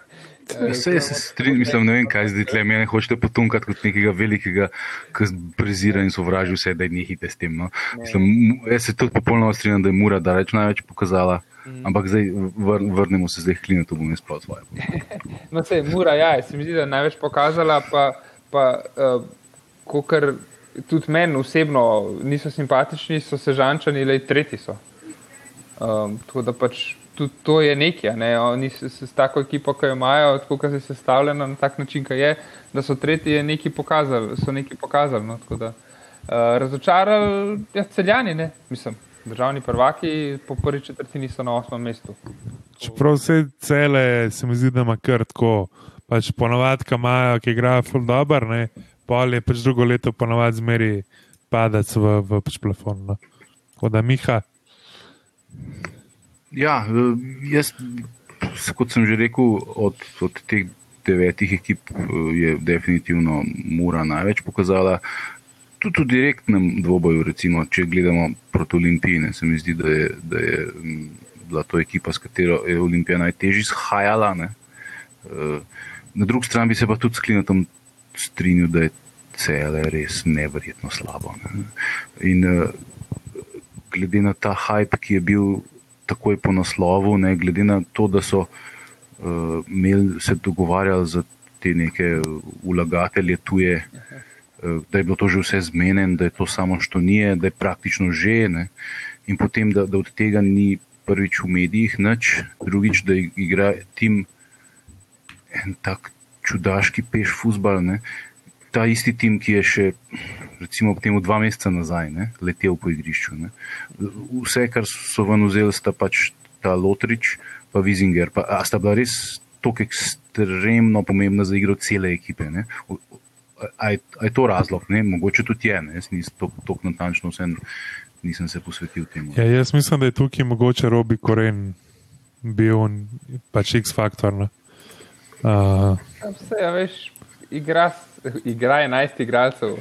Vse se strinjam, mislim, ne vem, kaj zdaj tle. Mene hočete potunkati kot nekega velikega, ki prezira in sovraži vse, da je nehite s tem. No. Mislim, jaz se tudi popolnoma strinjam, da je Mura daleč največ pokazala. Ampak zdaj vr, vrnemo se zdaj k klinu, to bom jaz prav svoje. No, se mora, ja, se mi zdi, da je največ pokazala, pa, pa uh, kar tudi meni osebno niso simpatični, so sežančani, le tretji so. Um, tako da pač tudi to je nekaj, a ne? oni s, s, s tako ekipo, ki jo imajo, tako kot je sestavljena na tak način, ki je, da so tretji je nekaj pokazali, so nekaj pokazali. No? Da uh, razočarali ja, celjani, ne, mislim. Državni prvaki po prvi četrtini so na osmem mestu. Čeprav vse cele se mi zdi, da ima kar tako. Pač ponovadi, ki imajo, ki igrajo full dobro, ne, pol je pač drugo leto ponovadi zmeri padec v, v pač plafon. No. Tako da Miha, Ja, eh, jaz, kot sem že rekel, od, od teh devetih ekip eh, je definitivno Mura največ pokazala. Tudi v direktnem dvoboju, recimo, če gledamo proti Olimpiji, ne, se mi zdi, da je, da je bila to ekipa, s katero je Olimpija najtežje shajala. Ne. Eh, Na drugi strani bi se pa tudi s Klinotom strinjal, da je cele res neverjetno slabo. Ne. In uh, glede na ta hype, ki je bil takoj po naslovu, ne, glede na to, da so uh, imeli se dogovarjali za te neke vlagatelje tuje, uh, da je bilo to že vse zmeden, da je to samo štonije, da je praktično že ne, in potem, da, da od tega ni prvič v medijih nič, drugič, da igra tim en tak čudaški peš futbal. Ne. Ta isti tim, ki je še, recimo, temu dva meseca nazaj ne, letel po igrišču. Ne. Vse, kar so ven vzeli, sta pač ta Lotrič, pa Vizinger. Pa, a sta bila res tako ekstremno pomembna za igro cele ekipe. Ne. O- o- A je, a je to razlog? Ne? Mogoče tudi je, ne? jaz nisem tako natančno vse, nisem se posvetil temu. ja, jaz mislim, da je tukaj mogoče Robi Koren bil in pač X-faktor. No. Uh, Vse, ja, veš, igra, igra 11 igralcev.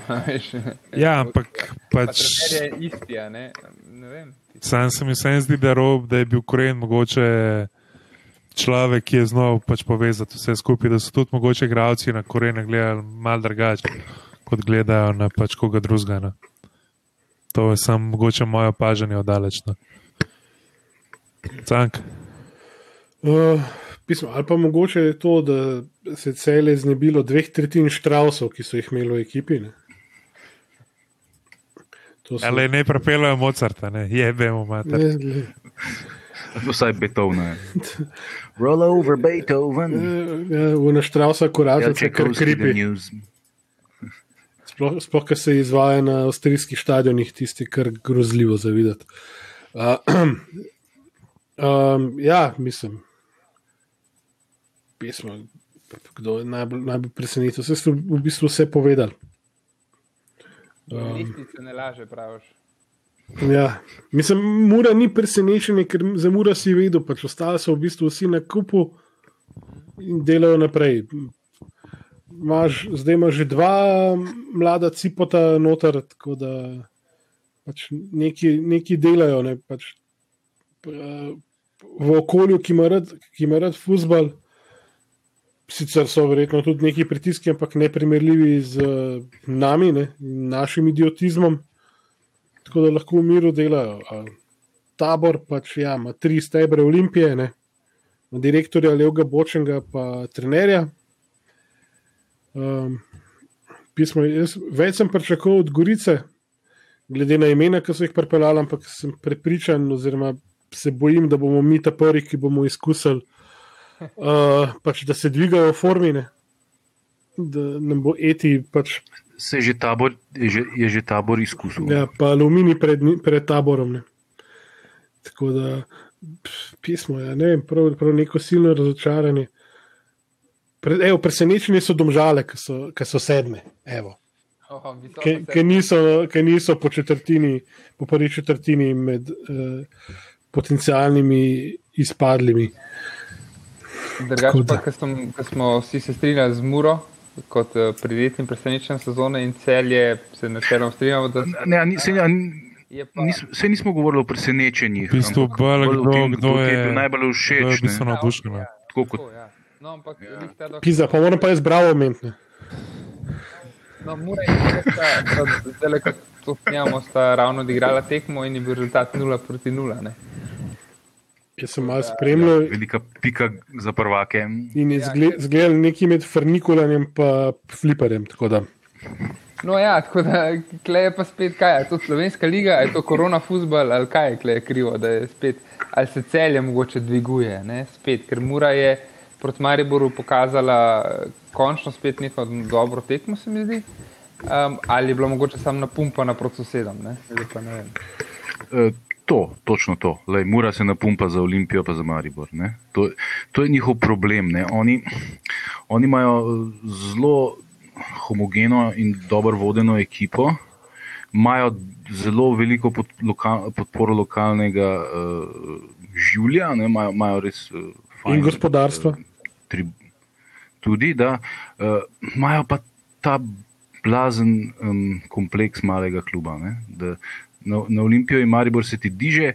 ja, ampak Pa pač. trener je isti, a ne, ne vem. Sam se mi vseeno zdi, da, rob, da je bil Koren mogoče človek, ki je znal pač povezati vse skupaj, da so tudi mogoče igralci na Korene gledali malo drugače, kot gledajo na pač koga drugega. No. To je samo mogoče moje opažanje oddalečno. Cank. Uh, pismo, ali pa mogoče je to, da se je cele znebilo dveh tretjin štrausov, ki so jih imeli v ekipi. Ne? To so- Ali ne prepeljajo Mozarta, ne jebemo mater. Ne, glej, Vsaj Beethovna. Roll over Beethoven. eh, ja, V naštrausa korača se kar kripi. Sploh, sploh kar se izvaja na avstrijskih stadionih, tisti, kar grozljivo zavidati. Uh, um, ja, mislim. Pismo, kdo je najbolj, najbolj presenetil? Vse ste v bistvu vse povedali. Um, Listice ne laže, praviš. Ja. Mislim, mura ni presenečenje, ker za mura si vedel, pač ostali so v bistvu vsi na kupu in delajo naprej. Maš, zdaj imaš že dva mlada cipota noter, tako da pač neki, neki delajo. Ne, pač, eh, v okolju, ki ima rad, ki ima rad futbal, sicer so verjetno tudi neki pritiski, ampak ne primerljivi z nami, ne, našim idiotizmom, tako da lahko v miru delajo. Tabor pač ja, ima tri stebre olimpije, ne, direktorja Levga Bočenga, pa trenerja. Um, pismo, jaz, več sem pričakoval od Gorice, glede na imena, ki so jih pripeljali, ampak sem prepričan, oziroma se bojim, da bomo mi ta prvi, ki bomo izkusili, uh, pač, da se dvigajo formine, da nam bo eti, pač, Se je že tabor, je že, je že tabor izkusil. ja, pa aluminij pred, pred taborom. Ne. Tako da pf, pismo, ja, ne vem, prav, prav neko silno razočaranje. Pre, evo, presenečenje so domžale, ki so, ki so sedme. Evo. Oh, ki, niso, ki niso po četrtini, po prvi četrtini med uh, potencialnimi izpadlimi. Drugače pa, ko smo, ko smo vsi se strinjali z Muro, kot uh, prijetnim presenečenjem sezone in celje, se načeloma strinjamo, da Ne, ni, se, a, ni- je pa. nis, se nismo govorili o presenečenjih. V bistvu ampak bolj kdo, tem, kdo ti je, bil najbolj kdo je všeč. v bistvu navdušen. no. Ja, Tako kot ja. No, ampak ja. ta do... Pizza, pa moram pa jaz bravo omentne. No, mora je sta, zdaj, ko to snijamo, sta ravno odigrala tekmo in je bil rezultat 0 proti 0. Ne? Jaz sem malo spremljal Velika pika za prvake. in je zgle- zgledal nekaj med Frnikulanjem in Fliperjem. tako da. No, ja, tako da je pa spet kaj, je to slovenska liga, je to korona futbol ali kaj je klej krivo, da je spet, ali se celje mogoče dviguje, ne, spet, ker Mura je proti Mariboru pokazala končno spet neko dobro tekmo, se mi zdi, um, ali je bila mogoče samo napumpana proti sosedom, ne, zdaj pa ne vem. To, točno to. Lej, Mura se napumpa za Olimpijo, pa za Maribor. ne. To, to je njihov problem. ne. Oni, oni imajo eh, zelo homogeno in dobro vodeno ekipo, imajo zelo veliko pod, loka, podporo lokalnega uh, življa, ne, imajo, imajo res. Uh, In gospodarstva. Tri, tudi, da uh, imajo pa ta blazen um, kompleks malega kluba. Ne, da, na, na Olimpijo in Maribor se ti diže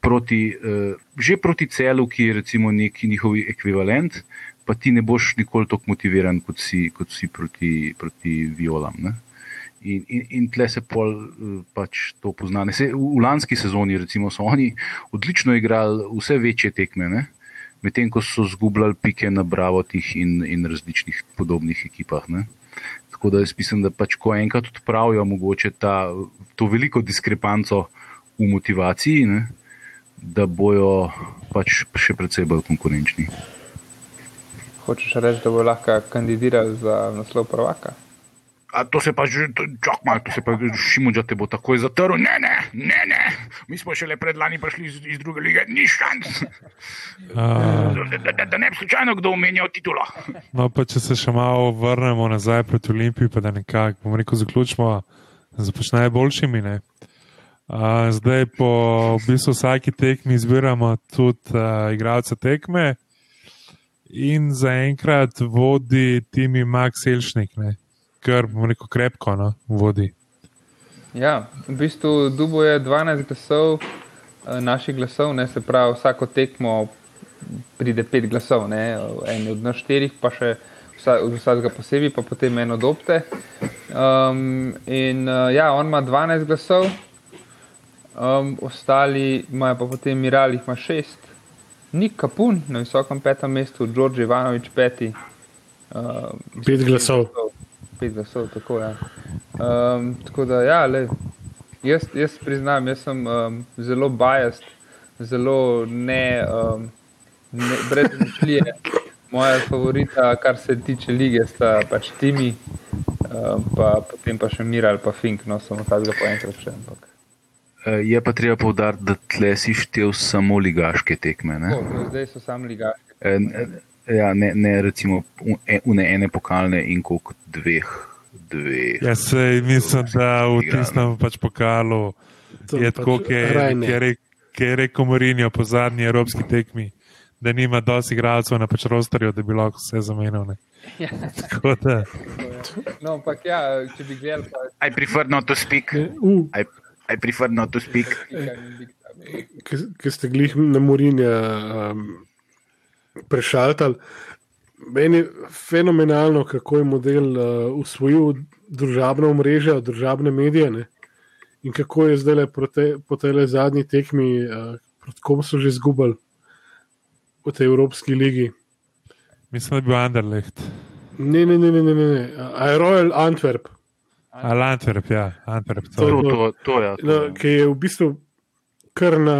proti, uh, že proti celu, ki je recimo neki njihov ekvivalent, pa ti ne boš nikoli tako motiviran, kot si, kot si proti, proti violam. Ne? In, in, in tle se pol uh, pač to pozna. Se, v, v lanski sezoni recimo, so oni odlično igrali vse večje tekme, medtem ko so zgubljali pike na Bravotih in, in različnih podobnih ekipah. Ne? Tako da jaz mislim, da pač, ko enkrat odpravijo mogoče ta, to veliko diskrepanco v motivaciji, ne, da bojo pač še precej bolj konkurenčni. Hočeš reči, da bo lahko kandidiral za naslov prvaka? A to se pa že, čak malo, to se pa Šimunča te bo takoj zatrl. Ne, ne, ne, ne, mi smo šele predlani prišli iz, iz druge lige, ni šans. Uh, Da, da, da, da ne bi slučajno kdo omenjal titulo. no, pa če se še malo vrnemo nazaj proti Olimpiji, pa da nekako, bomo rekel, zaključimo z pač najboljšimi. Ne? Uh, zdaj, po v bistvu vsaki tekmi izbiramo tudi uh, igralce tekme, in zaenkrat vodi timi Max Elšnik, ne? Kar bomo rekel krepko, no, vodi. Ja, v bistvu Dubo je 12 glasov, eh, naših glasov, ne, se pravi, vsako tekmo pride 5 glasov, ne, en od nas štirih, pa še vsa, od vsakega posebej, pa potem en od opte. Um, in uh, ja, on ima 12 glasov, um, ostali imajo pa potem Miral, jih ima 6. Nik Kapun na visokem petem mestu, Đorđe Ivanovič peti. Uh, Pet glasov. Pet glasov, tako. Ja. Um, tako da, ja, le, jaz, jaz priznam, jaz sem um, zelo biased, zelo ne, um, ne brez mišlije. Moja favorita, kar se tiče lige, sta pač Timi, um, pa potem pa še Miral, pa Fink, no samo vsakega po enkrat še. Ampak. Eh, Je pa treba povdariti, da tle si štev samo ligaške tekme. Ne? O, to zdaj so sam ligaši. Eh, ne- Ja, ne, ne recimo u- e- une ene pokalne in koliko dveh. dveh. Jaz se mislim, da v tistem pač pokalu To je pač tako, ki je rekel Morinjo po zadnji evropski tekmi, da nima dosti igralcev na pač rosterju, da bi lahko vse zamenjal. ne. Ja, Tako da, no, ampak ja, če bi gledali, pa I prefer not to speak. Uh, I, I prefer not to speak. ki ste glih na Morinja um, prešaltali. Meni je fenomenalno, kako je model uh, usvojil družabno mrežo, družabne medije ne? in kako je zdaj po, te, po tej zadnji tekmi, uh, proti kom so že izgubili v tej Evropski ligi. mislim, da je bil Anderlecht. Ne, ne, ne, ne, ne, ne. Uh, Royal Antwerp. Ali Antwerp, ja, Antwerp. To- To, to, to, ja, to, No, ja. ki je v bistvu kar na,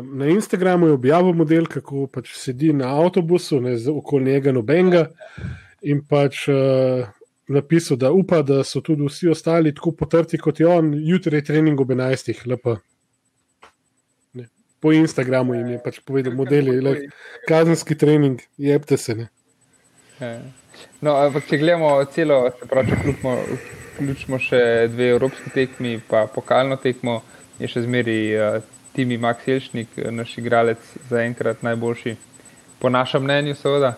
na Instagramu je objavil model, kako pač sedi na avtobusu, ne, z- okoli njega nobenega in pač uh, napisal, da upa, da so tudi vsi ostali tako potrti kot je on, jutri je trening ob 11. Lepo. Ne. Po Instagramu jim je pač povedal, modeli, le, kazenski trening, jebte se. Ne. Ja. No, ampak če gledamo celo, se pravi, če vključimo, vključimo še dve evropski tekmi, pa pokalno tekmo, je še zmeri uh, Timi Max Jelšnik, eh, naš igralec, zaenkrat najboljši, po našem mnenju, seveda.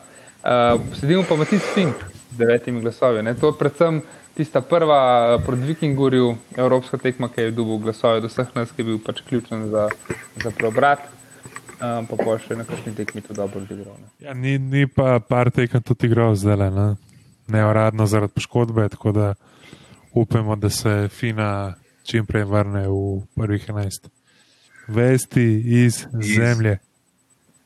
Uh, sedimo pa Matic Fink z devetimi glasovi. Ne? To je predvsem tista prva eh, proti Vikingurju, evropska tekma, ki je dobil glasove od vseh nas, ki je bil pač ključen za, za preobrat. um, pa pa še na kakšni tekmi to dobro odigral. ne. Ja, ni, ni pa par tekem tudi igral zdaj, ne? neuradno zaradi poškodbe, tako da upamo, da se Fina čim prej vrne v prvih 11. Vesti iz Iz- zemlje.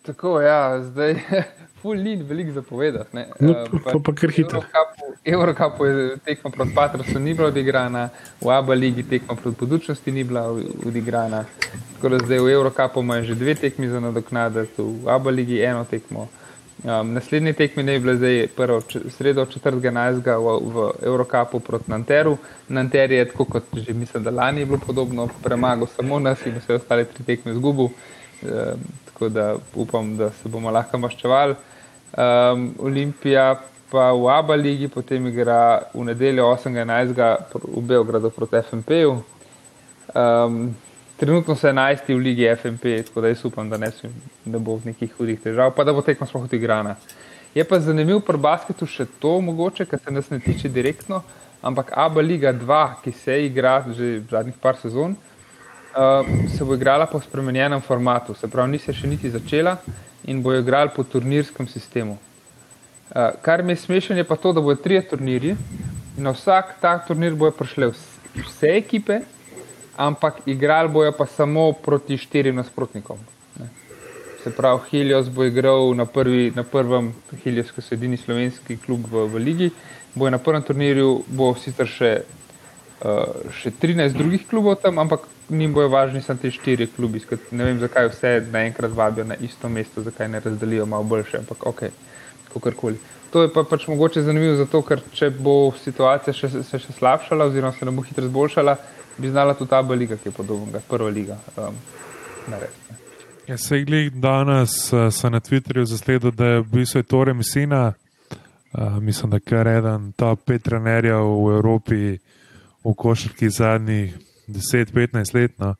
Tako, ja, zdaj ni veliko zapovedati. ne. No, Eh, to- to pa kar hitro. Eurocupu- Eurocupu je tekma proti Patrosu ni bila odigrana, v Abu Leigi tekma proti Budučnosti ni bila odigrana. Tako da zdaj v Eurocupu imajo že dve tekmi za nadoknaditi, v Abu Leigi eno tekmo. Um, naslednji tekmi ne bi bile zdaj prvo sredo 4.11. v, v Eurocupu proti Nanteru. Nanter je tako kot že mislim, da lani je bilo podobno, premagal samo nas in vse ostale tri tekme zgubil. Um, tako da upam, da se bomo lahko maščevali. Um, Olimpija pa v Abu Leigi potem igra v nedeljo 8.11. pr- v Beogradu proti FMP-ju. Um, trenutno so 11 v Ligi FMP, tako da jaz upam, da ne, smem, ne bo nekih hudih težav, pa da bo tekma sploh odigrana. Je pa zanimivo pri basketu še to, mogoče, kar se nas ne tiče direktno, ampak ABA Liga 2, ki se igra že zadnjih par sezon, uh, se bo igrala po spremenjenem formatu, se pravi, ni se še niti začela in bo igrala po turnirskem sistemu. Uh, kar mi je smešno, je pa to, da bodo trije turnirji in na vsak tak turnir bojo prišle vs- vse ekipe, ampak igrali bojo pa samo proti štirim nasprotnikom. Ne. Se pravi, Helios bo igral na, prvi, na prvem, Helios, ki so edini slovenski klub v, v ligi, bo na prvem turnirju, bo sicer še, uh, še 13 drugih klubov tam, ampak njim bojo važni samo ti štiri klubi. Skratka, Ne vem, zakaj vse naenkrat vabijo na isto mesto, zakaj ne razdelijo malo boljše, ampak ok, kakorkoli. To je pa pač mogoče zanimivo zato, ker če bo situacija še, se še slabšala oziroma se ne bo hitro izboljšala, bi znala tudi ta liga, ki je podobna, prva liga, um, narediti. Ja, se je glih danes uh, sem na Twitterju zasledil, da je v bistvu Tore Messina, uh, mislim, da je kar eden top pet trenerjev v Evropi v košarki zadnjih 10-15 let. No.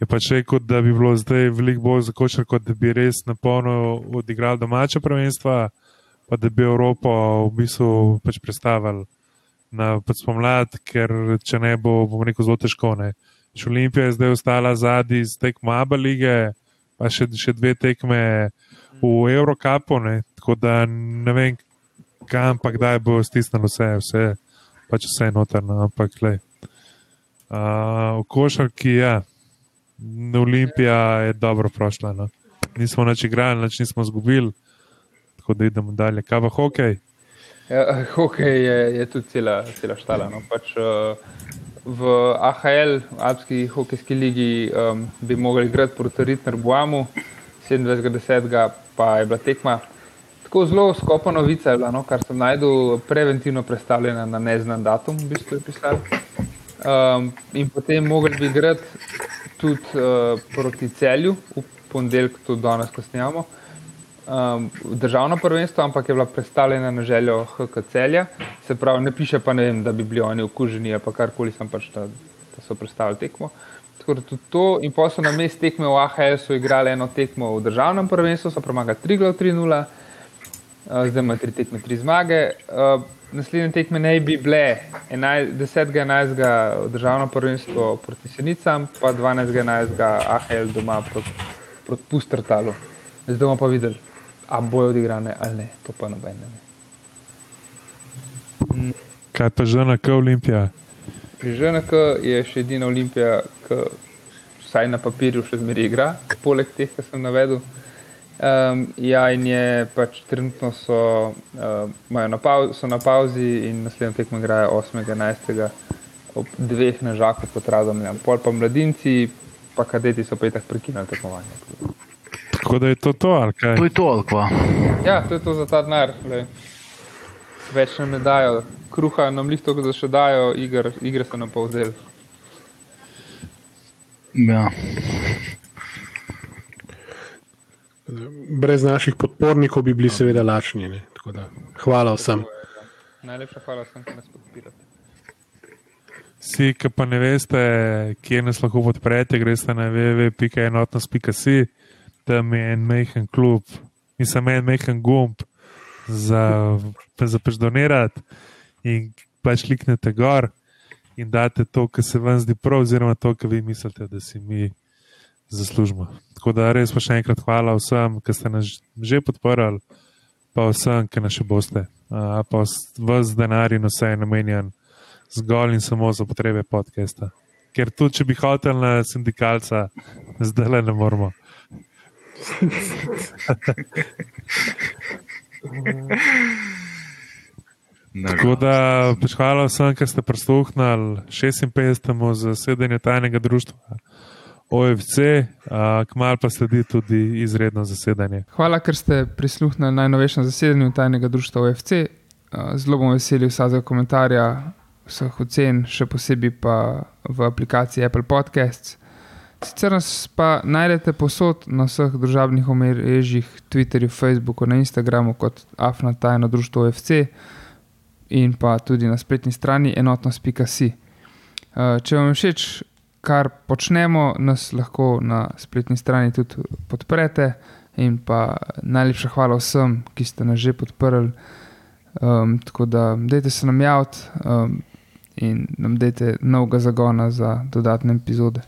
Je pač rekel, da bi bilo zdaj veliko bolj za košarko, da bi res na polno odigrali domače prvenstva, pa da bi Evropo v bistvu pač predstavili na spomlad, ker če ne bo, bom rekel, zelo težko. Ne. Če Olimpija je zdaj ostala zadnji z tekmo Abu lige, pa še, še dve tekme v Eurocapu, ne. tako da ne vem, kam pa kdaj bo stisnilo vse, vse pač vse notrno, ampak le. Uh, v košarki, ja, Olimpija je dobro prošla. No. Nismo nič igrali, nič nismo izgubili, tako da idemo dalje. Kaj pa hokej? Ja, hokej je, je tudi cela, cela štala. No. Pač, uh, v AHL, Alpski hokejski ligi, um, bi mogli igrati proti Ritner Boamu, 27.10. pa je bila tekma. Tako zelo skopa novica je bila, no, kar sem najdel, preventivno predstavljena na neznan datum, v bistvu je pisalo. Um, in potem mogli bi igrati tudi uh, proti celju, v ponedeljek, tudi danes, ko snemamo um, državno prvenstvo, ampak je bila predstavljena na željo HK celja. Se pravi, ne piše pa, ne vem, da bi bili oni okuženi ali karkoli, sem pač da, da so predstavili tekmo. Tako da tudi to, in pa so na mest tekme v AHS-u igrali eno tekmo v državnem prvenstvu, so premagali 3 glavov 3-0, uh, zdaj ima 3 tekme 3 zmage. Uh, Naslednje tekme naj bi bile 10.11. državno prvenstvo proti Senicam, pa 12.11. AHL doma proti, proti Pustrtalu. Zdaj bomo pa videli, a bojo odigrane ali ne, to pa noben ne ve. Kaj pa že na K Olimpija? Pri ŽNK je še edina olimpija, ki vsaj na papirju še zmeraj igra, poleg teh, ki sem navedel. Um, ja, in je pač trenutno so, uh, na, pauz, so na pauzi in naslednjo tekmo igrajo 8.11. ob dveh na žaku pod Radomljam. Pol pa mladinci, pa kadeti so pa itak prekinili tekmovanje. Tako da je to to, ali kaj? To je to, ali kva. Ja, to je to za ta denar. glej. Več nam ne dajo, kruha nam lihto, da še dajo, igr, igre so nam pa vzeli. Ja. Brez naših podpornikov bi bili seveda lačni. ne. Tako da, Hvala vsem. Najlepša hvala vsem, ki nas podpirate. Vsi, ki pa ne veste, kje nas lahko podprete, greste na www.enotnost.si, tam je en mehen klub, nisem en mehen gumb za, za pač donirati in pač kliknete gor in date to, kar se vam zdi prav, oziroma to, kar vi mislite, da si mi zaslužimo. Tako da res pa še enkrat hvala vsem, ki ste nas že podporili, pa vsem, ki nas še boste. Uh, pa vse denar in vse je namenjen zgolj in samo za potrebe podcasta. Ker tudi, če bi hotel na sindikalca, zdaj le ne moramo. Tako da, pač hvala vsem, ki ste prisluhnili 56. zasedanju tajnega društva OFC, kmalo pa sledi tudi izredno zasedanje. Hvala, ker ste prisluhnili najnovejšem zasedanju tajnega društva OFC. Zelo bom vesel vsakega komentarja, vseh ocen, še posebej pa v aplikaciji Apple Podcasts. Sicer nas pa najdete posod na vseh državnih omrežjih, Twitterju, Facebooku, na Instagramu kot Afna Tajno Društvo OFC in pa tudi na spletni strani enotnost.si. Eh, če vam je všeč, kar počnemo, nas lahko na spletni strani tudi podprete. In pa najlepša hvala vsem, ki ste nas že podprli. Um, tako da, dajte se nam javiti um, in nam dajte novega zagona za dodatne epizode.